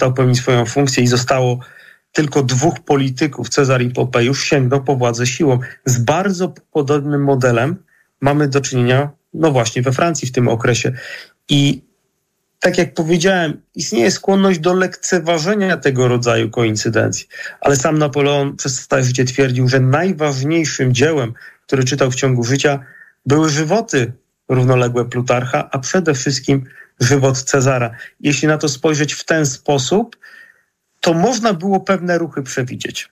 przestał pełnić swoją funkcję i zostało tylko dwóch polityków, Cezar i Popeusz, sięgnął po władzę siłą. Z bardzo podobnym modelem mamy do czynienia, no właśnie, we Francji w tym okresie. I tak jak powiedziałem, istnieje skłonność do lekceważenia tego rodzaju koincydencji. Ale sam Napoleon przez całe życie twierdził, że najważniejszym dziełem, które czytał w ciągu życia, były żywoty równoległe Plutarcha, a przede wszystkim żywot Cezara. Jeśli na to spojrzeć w ten sposób, to można było pewne ruchy przewidzieć.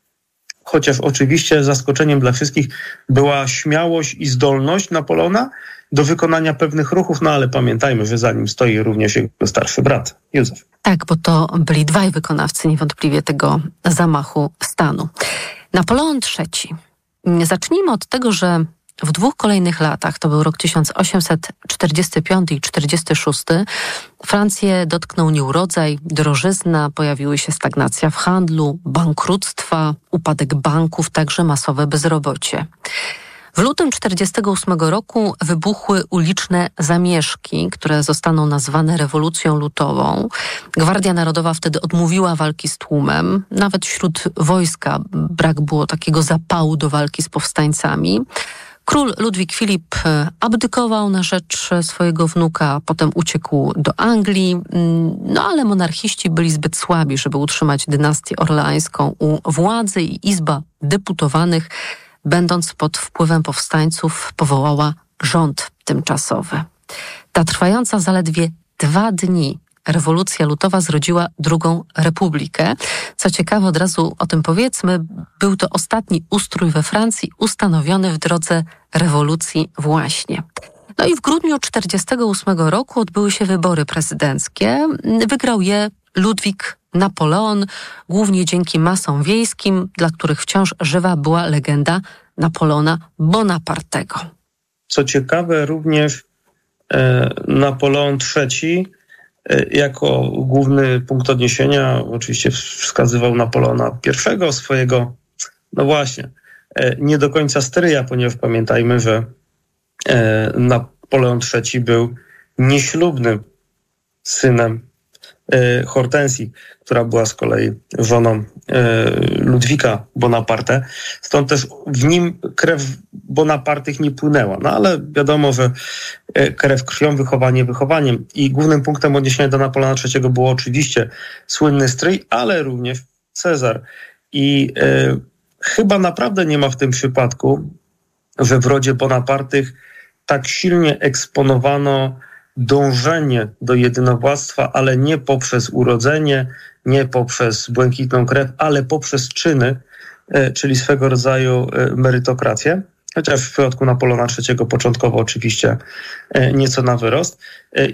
Chociaż oczywiście zaskoczeniem dla wszystkich była śmiałość i zdolność Napoleona do wykonania pewnych ruchów, no ale pamiętajmy, że za nim stoi również jego starszy brat, Józef. Tak, bo to byli dwaj wykonawcy niewątpliwie tego zamachu stanu. Napoleon III. Zacznijmy od tego, że w dwóch kolejnych latach, to był rok 1845 i 46, Francję dotknął nieurodzaj, drożyzna, pojawiły się stagnacja w handlu, bankructwa, upadek banków, także masowe bezrobocie. W lutym 1948 roku wybuchły uliczne zamieszki, które zostaną nazwane rewolucją lutową. Gwardia Narodowa wtedy odmówiła walki z tłumem. Nawet wśród wojska brak było takiego zapału do walki z powstańcami. Król Ludwik Filip e, abdykował na rzecz swojego wnuka, potem uciekł do Anglii, mm, no ale monarchiści byli zbyt słabi, żeby utrzymać dynastię orleańską u władzy i Izba Deputowanych, będąc pod wpływem powstańców, powołała rząd tymczasowy. Ta trwająca zaledwie dwa dni rewolucja lutowa zrodziła drugą republikę. Co ciekawe, od razu o tym powiedzmy, był to ostatni ustrój we Francji ustanowiony w drodze rewolucji właśnie. No i w grudniu 1948 roku odbyły się wybory prezydenckie. Wygrał je Ludwik Napoleon, głównie dzięki masom wiejskim, dla których wciąż żywa była legenda Napoleona Bonapartego. Co ciekawe, również e, Napoleon III jako główny punkt odniesienia oczywiście wskazywał Napoleona I, swojego, no właśnie, e, nie do końca stryja, ponieważ pamiętajmy, że e, Napoleon III był nieślubnym synem E, Hortensji, która była z kolei żoną e, Ludwika Bonaparte. Stąd też w nim krew Bonapartych nie płynęła. No ale wiadomo, że e, krew krwią, wychowanie wychowaniem. I głównym punktem odniesienia do Napoleona III było oczywiście słynny stryj, ale również Cezar. I chyba naprawdę nie ma w tym przypadku, że w rodzie Bonapartych tak silnie eksponowano dążenie do jedynowładztwa, ale nie poprzez urodzenie, nie poprzez błękitną krew, ale poprzez czyny, e, czyli swego rodzaju e, merytokrację. Chociaż w przypadku Napoleona III początkowo oczywiście e, nieco na wyrost.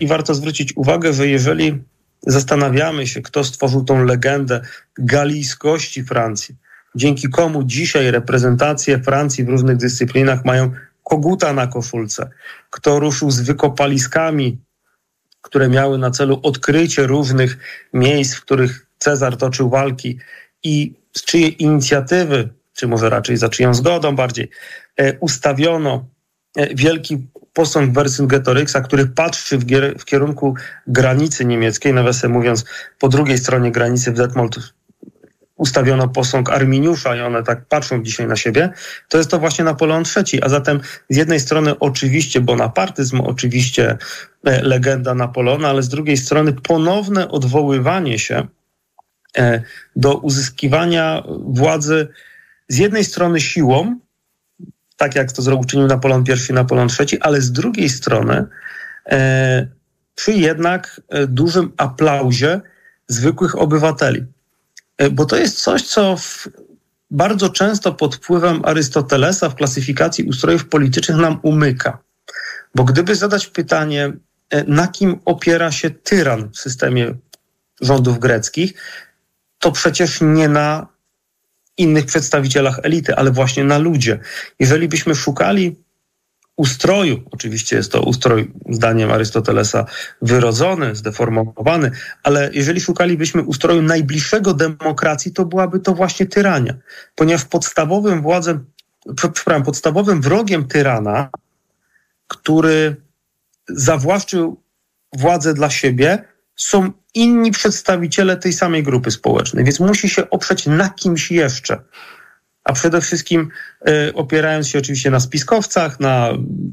I warto zwrócić uwagę, że jeżeli zastanawiamy się, kto stworzył tą legendę galijskości Francji, dzięki komu dzisiaj reprezentacje Francji w różnych dyscyplinach mają koguta na koszulce, kto ruszył z wykopaliskami, które miały na celu odkrycie różnych miejsc, w których Cezar toczył walki i z czyjej inicjatywy, czy może raczej za czyją zgodą bardziej, e, ustawiono e, wielki posąg Vercingetorix'a, który patrzy w, w, kierunku granicy niemieckiej, nawiasem mówiąc, po drugiej stronie granicy w Detmold ustawiono posąg Arminiusza i one tak patrzą dzisiaj na siebie, to jest to właśnie Napoleon III. A zatem z jednej strony oczywiście bonapartyzm, oczywiście e, legenda Napoleona, ale z drugiej strony ponowne odwoływanie się e, do uzyskiwania władzy z jednej strony siłą, tak jak to uczynił Napoleon I i Napoleon III, ale z drugiej strony e, przy jednak dużym aplauzie zwykłych obywateli. E, bo to jest coś, co w, bardzo często pod wpływem Arystotelesa w klasyfikacji ustrojów politycznych nam umyka. Bo gdyby zadać pytanie, e, na kim opiera się tyran w systemie rządów greckich, to przecież nie na innych przedstawicielach elity, ale właśnie na ludzie. Jeżeli byśmy szukali ustroju, oczywiście jest to ustrój, zdaniem Arystotelesa, wyrodzony, zdeformowany, ale jeżeli szukalibyśmy ustroju najbliższego demokracji, to byłaby to właśnie tyrania, ponieważ podstawowym władzem, przepraszam, podstawowym wrogiem tyrana, który zawłaszczył władzę dla siebie, są inni przedstawiciele tej samej grupy społecznej, więc musi się oprzeć na kimś jeszcze. A przede wszystkim, y, opierając się oczywiście na spiskowcach, na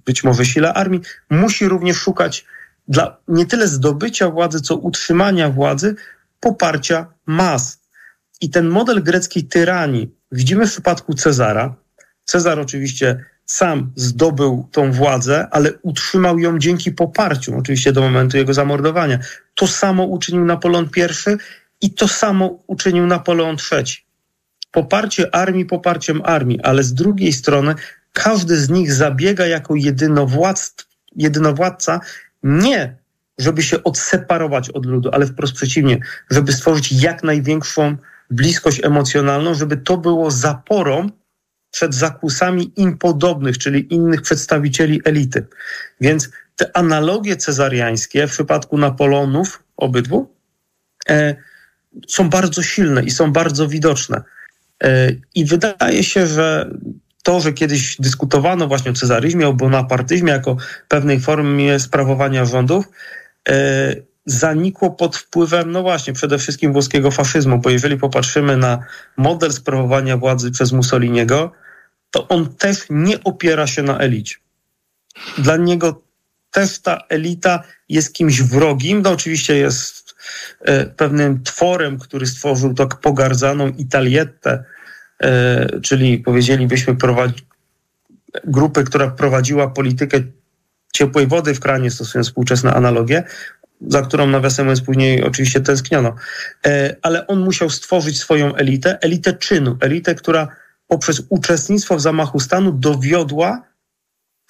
być może sile armii, musi również szukać dla nie tyle zdobycia władzy, co utrzymania władzy, poparcia mas. I ten model greckiej tyranii widzimy w przypadku Cezara. Cezar oczywiście sam zdobył tą władzę, ale utrzymał ją dzięki poparciu, oczywiście do momentu jego zamordowania. To samo uczynił Napoleon I i to samo uczynił Napoleon III. Poparcie armii poparciem armii, ale z drugiej strony każdy z nich zabiega jako jedynowładca nie żeby się odseparować od ludu, ale wprost przeciwnie, żeby stworzyć jak największą bliskość emocjonalną, żeby to było zaporą przed zakusami im podobnych, czyli innych przedstawicieli elity. Więc te analogie cezariańskie w przypadku Napoleonów, obydwu, e, są bardzo silne i są bardzo widoczne. E, I wydaje się, że to, że kiedyś dyskutowano właśnie o cezaryzmie, o bonapartyzmie jako pewnej formie sprawowania rządów, e, zanikło pod wpływem, no właśnie, przede wszystkim włoskiego faszyzmu, bo jeżeli popatrzymy na model sprawowania władzy przez Mussoliniego, to on też nie opiera się na elicie. Dla niego też ta elita jest kimś wrogim, no oczywiście jest pewnym tworem, który stworzył tak pogardzaną Italietę, e, czyli powiedzielibyśmy prowadzi, grupę, która prowadziła politykę ciepłej wody w kranie, stosując współczesne analogie, za którą nawiasem mówiąc później oczywiście tęskniono. E, ale on musiał stworzyć swoją elitę, elitę czynu, elitę, która poprzez uczestnictwo w zamachu stanu dowiodła,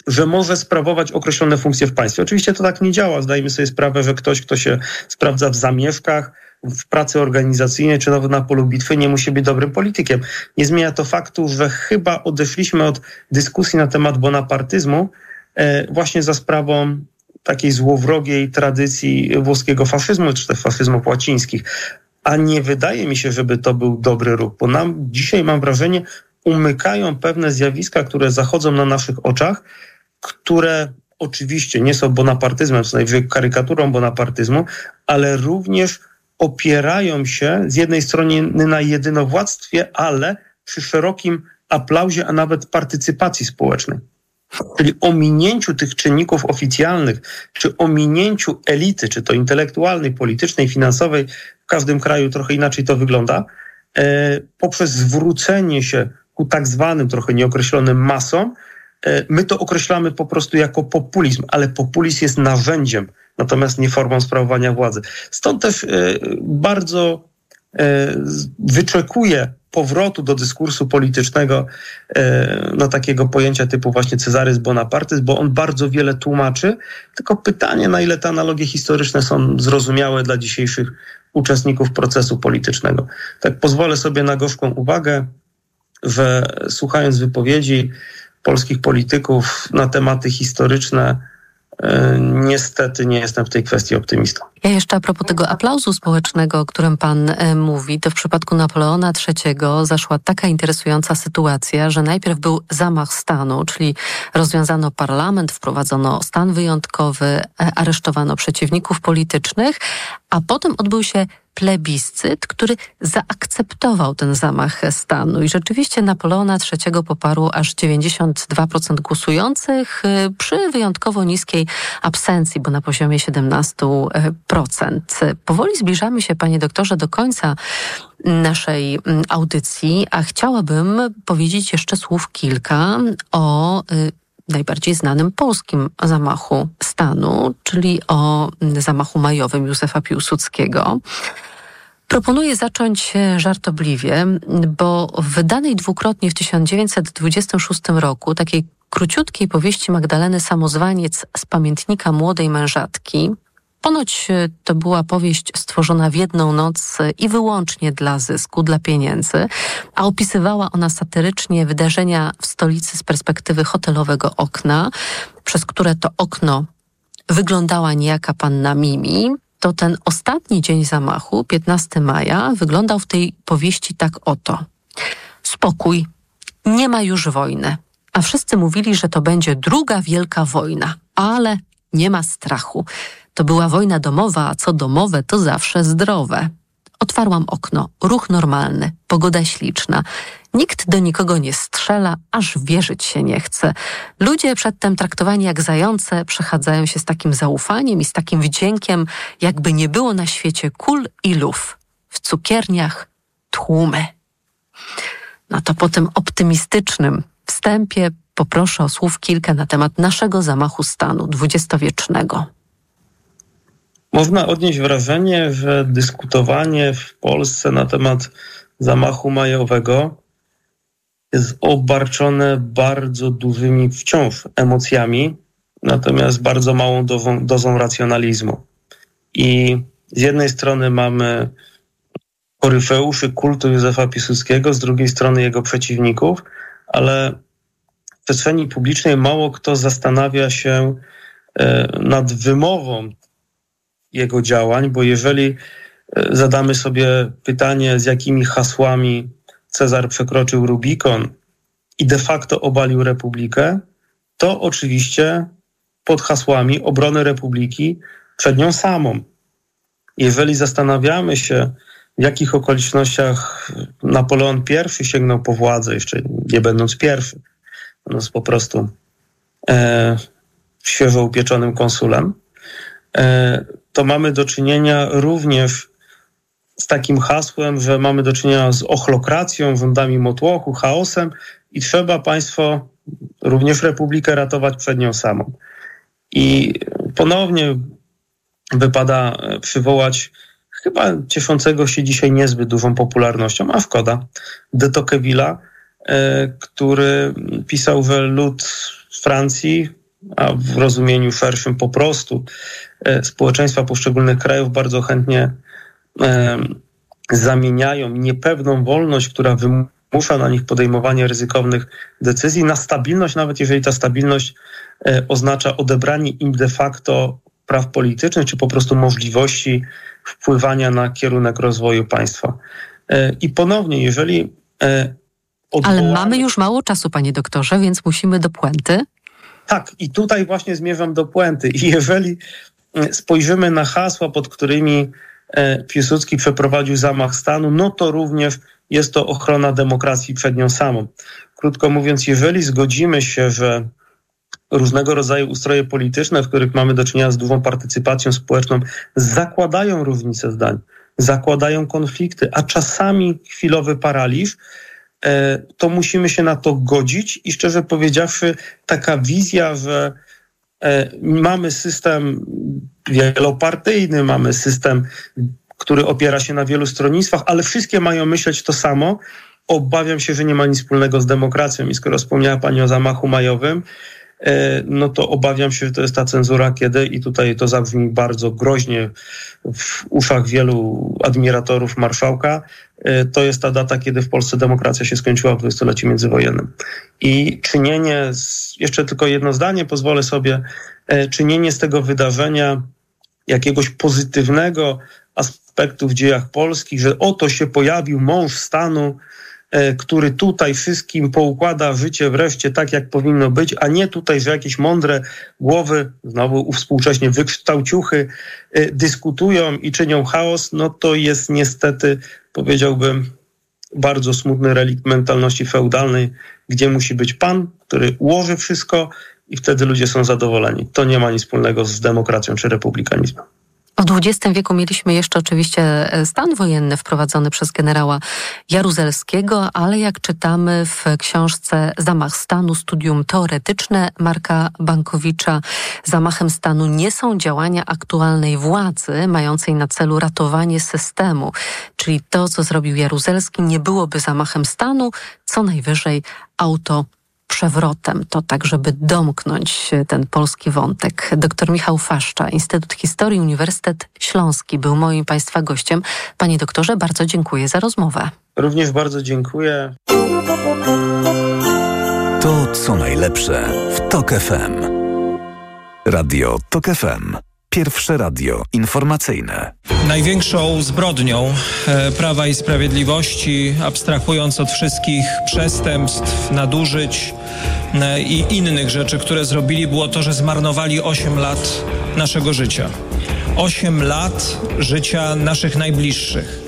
że może sprawować określone funkcje w państwie. Oczywiście to tak nie działa. Zdajmy sobie sprawę, że ktoś, kto się sprawdza w zamieszkach, w pracy organizacyjnej czy nawet na polu bitwy, nie musi być dobrym politykiem. Nie zmienia to faktu, że chyba odeszliśmy od dyskusji na temat bonapartyzmu e, właśnie za sprawą takiej złowrogiej tradycji włoskiego faszyzmu, czy też faszyzmów łacińskich. A nie wydaje mi się, żeby to był dobry ruch, bo nam dzisiaj mam wrażenie, umykają pewne zjawiska, które zachodzą na naszych oczach, które oczywiście nie są bonapartyzmem, co najwyżej karykaturą bonapartyzmu, ale również opierają się z jednej strony na jedynowładztwie, ale przy szerokim aplauzie, a nawet partycypacji społecznej. Czyli ominięciu tych czynników oficjalnych, czy ominięciu elity, czy to intelektualnej, politycznej, finansowej, w każdym kraju trochę inaczej to wygląda, e, poprzez zwrócenie się ku tak zwanym, trochę nieokreślonym masom, my to określamy po prostu jako populizm, ale populizm jest narzędziem, natomiast nie formą sprawowania władzy. Stąd też e, bardzo e, wyczekuję powrotu do dyskursu politycznego, no takiego pojęcia typu właśnie Cezaryzm Bonapartyzm, bo on bardzo wiele tłumaczy, tylko pytanie, na ile te analogie historyczne są zrozumiałe dla dzisiejszych uczestników procesu politycznego. Tak pozwolę sobie na gorzką uwagę że słuchając wypowiedzi polskich polityków na tematy historyczne, e, niestety nie jestem w tej kwestii optymistą. Ja jeszcze a propos tego aplauzu społecznego, o którym pan e, mówi, to w przypadku Napoleona III zaszła taka interesująca sytuacja, że najpierw był zamach stanu, czyli rozwiązano parlament, wprowadzono stan wyjątkowy, e, aresztowano przeciwników politycznych, a potem odbył się plebiscyt, który zaakceptował ten zamach stanu. I rzeczywiście Napoleona III poparło aż 92% głosujących y, przy wyjątkowo niskiej absencji, bo na poziomie 17%. Powoli zbliżamy się, panie doktorze, do końca naszej mm, audycji, a chciałabym powiedzieć jeszcze słów kilka o y, najbardziej znanym polskim zamachu stanu, czyli o zamachu majowym Józefa Piłsudskiego. Proponuję zacząć żartobliwie, bo w wydanej dwukrotnie w 1926 roku takiej króciutkiej powieści Magdaleny Samozwaniec z pamiętnika młodej mężatki, Ponoć e, to była powieść stworzona w jedną noc i wyłącznie dla zysku, dla pieniędzy, a opisywała ona satyrycznie wydarzenia w stolicy z perspektywy hotelowego okna, przez które to okno wyglądała niejaka panna Mimi, to ten ostatni dzień zamachu, 15 maja, wyglądał w tej powieści tak oto. Spokój, nie ma już wojny. A wszyscy mówili, że to będzie druga wielka wojna, ale nie ma strachu. To była wojna domowa, a co domowe, to zawsze zdrowe. Otwarłam okno, ruch normalny, pogoda śliczna. Nikt do nikogo nie strzela, aż wierzyć się nie chce. Ludzie przedtem traktowani jak zające przechadzają się z takim zaufaniem i z takim wdziękiem, jakby nie było na świecie kul i luf. W cukierniach tłumy. No to po tym optymistycznym wstępie poproszę o słów kilka na temat naszego zamachu stanu dwudziestowiecznego. Można odnieść wrażenie, że dyskutowanie w Polsce na temat zamachu majowego jest obarczone bardzo dużymi wciąż emocjami, natomiast bardzo małą dozą, dozą racjonalizmu. I z jednej strony mamy koryfeuszy kultu Józefa Piłsudskiego, z drugiej strony jego przeciwników, ale w przestrzeni publicznej mało kto zastanawia się e, nad wymową jego działań, bo jeżeli e, zadamy sobie pytanie, z jakimi hasłami Cezar przekroczył Rubikon i de facto obalił republikę, to oczywiście pod hasłami obrony republiki przed nią samą. Jeżeli zastanawiamy się, w jakich okolicznościach Napoleon I sięgnął po władzę, jeszcze nie będąc pierwszy, będąc po prostu e, świeżo upieczonym konsulem, e, to mamy do czynienia również z takim hasłem, że mamy do czynienia z ochlokracją, rządami motłochu, chaosem i trzeba państwo, również Republikę ratować przed nią samą. I ponownie wypada przywołać chyba cieszącego się dzisiaj niezbyt dużą popularnością, a szkoda, de Tocqueville'a, e, który pisał, że lud Francji, a w rozumieniu szerszym po prostu e, społeczeństwa poszczególnych krajów bardzo chętnie e, zamieniają niepewną wolność, która wymusza na nich podejmowanie ryzykownych decyzji, na stabilność, nawet jeżeli ta stabilność oznacza odebranie im de facto praw politycznych, czy po prostu możliwości wpływania na kierunek rozwoju państwa. E, I ponownie, jeżeli. E, odwołamy... Ale mamy już mało czasu, panie doktorze, więc musimy do puenty. Tak, i tutaj właśnie zmierzam do puenty. I jeżeli e, spojrzymy na hasła, pod którymi Piłsudski przeprowadził zamach stanu, no to również jest to ochrona demokracji przed nią samą. Krótko mówiąc, jeżeli zgodzimy się, że różnego rodzaju ustroje polityczne, w których mamy do czynienia z dużą partycypacją społeczną, zakładają różnice zdań, zakładają konflikty, a czasami chwilowy paraliż, e, to musimy się na to godzić i szczerze powiedziawszy, taka wizja, że e, mamy system wielopartyjny, mamy system, który opiera się na wielu stronnictwach, ale wszystkie mają myśleć to samo. Obawiam się, że nie ma nic wspólnego z demokracją. I skoro wspomniała Pani o zamachu majowym, E, no to obawiam się, że to jest ta cenzura kiedy i tutaj to zabrzmi bardzo groźnie w uszach wielu admiratorów marszałka. E, to jest ta data, kiedy w Polsce demokracja się skończyła w dwudziestoleciu międzywojennym. I czynienie, z, jeszcze tylko jedno zdanie pozwolę sobie, e, czynienie z tego wydarzenia jakiegoś pozytywnego aspektu w dziejach polskich, że oto się pojawił mąż stanu, E, który tutaj wszystkim poukłada życie wreszcie tak, jak powinno być, a nie tutaj, że jakieś mądre głowy, znowu współcześnie wykształciuchy, e, dyskutują i czynią chaos, no to jest niestety, powiedziałbym, bardzo smutny relikt mentalności feudalnej, gdzie musi być pan, który ułoży wszystko i wtedy ludzie są zadowoleni. To nie ma nic wspólnego z demokracją czy republikanizmem. W XX wieku mieliśmy jeszcze oczywiście e, stan wojenny wprowadzony przez generała Jaruzelskiego, ale jak czytamy w książce Zamach stanu, studium teoretyczne Marka Bankowicza, zamachem stanu nie są działania aktualnej władzy mającej na celu ratowanie systemu. Czyli to, co zrobił Jaruzelski, nie byłoby zamachem stanu, co najwyżej auto przewrotem. To tak, żeby domknąć ten polski wątek. Dr Michał Faszcza, Instytut Historii Uniwersytet Śląski był moim Państwa gościem. Panie doktorze, bardzo dziękuję za rozmowę. Również bardzo dziękuję. To co najlepsze w TOK FM. Radio TOK FM. Pierwsze radio informacyjne. Największą zbrodnią e, Prawa i Sprawiedliwości, abstrahując od wszystkich przestępstw, nadużyć e, i innych rzeczy, które zrobili, było to, że zmarnowali 8 lat naszego życia. 8 lat życia naszych najbliższych,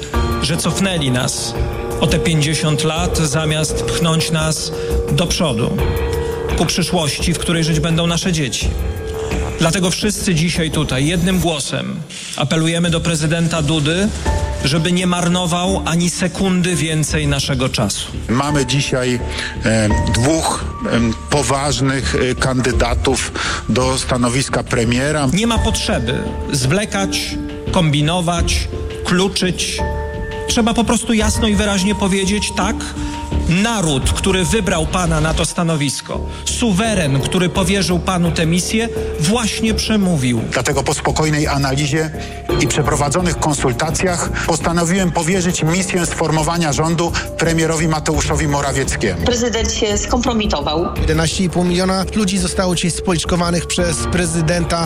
że cofnęli nas o te 50 lat, zamiast pchnąć nas do przodu, ku przyszłości, w której żyć będą nasze dzieci. Dlatego wszyscy dzisiaj tutaj jednym głosem apelujemy do prezydenta Dudy, żeby nie marnował ani sekundy więcej naszego czasu. Mamy dzisiaj e, dwóch e, poważnych e, kandydatów do stanowiska premiera. Nie ma potrzeby zwlekać, kombinować, kluczyć. Trzeba po prostu jasno i wyraźnie powiedzieć tak. Naród, który wybrał pana na to stanowisko, suweren, który powierzył panu tę misję, właśnie przemówił. Dlatego po spokojnej analizie i przeprowadzonych konsultacjach postanowiłem powierzyć misję sformowania rządu premierowi Mateuszowi Morawieckiemu. Prezydent się skompromitował. 11,5 miliona ludzi zostało dzisiaj spoliczkowanych przez prezydenta.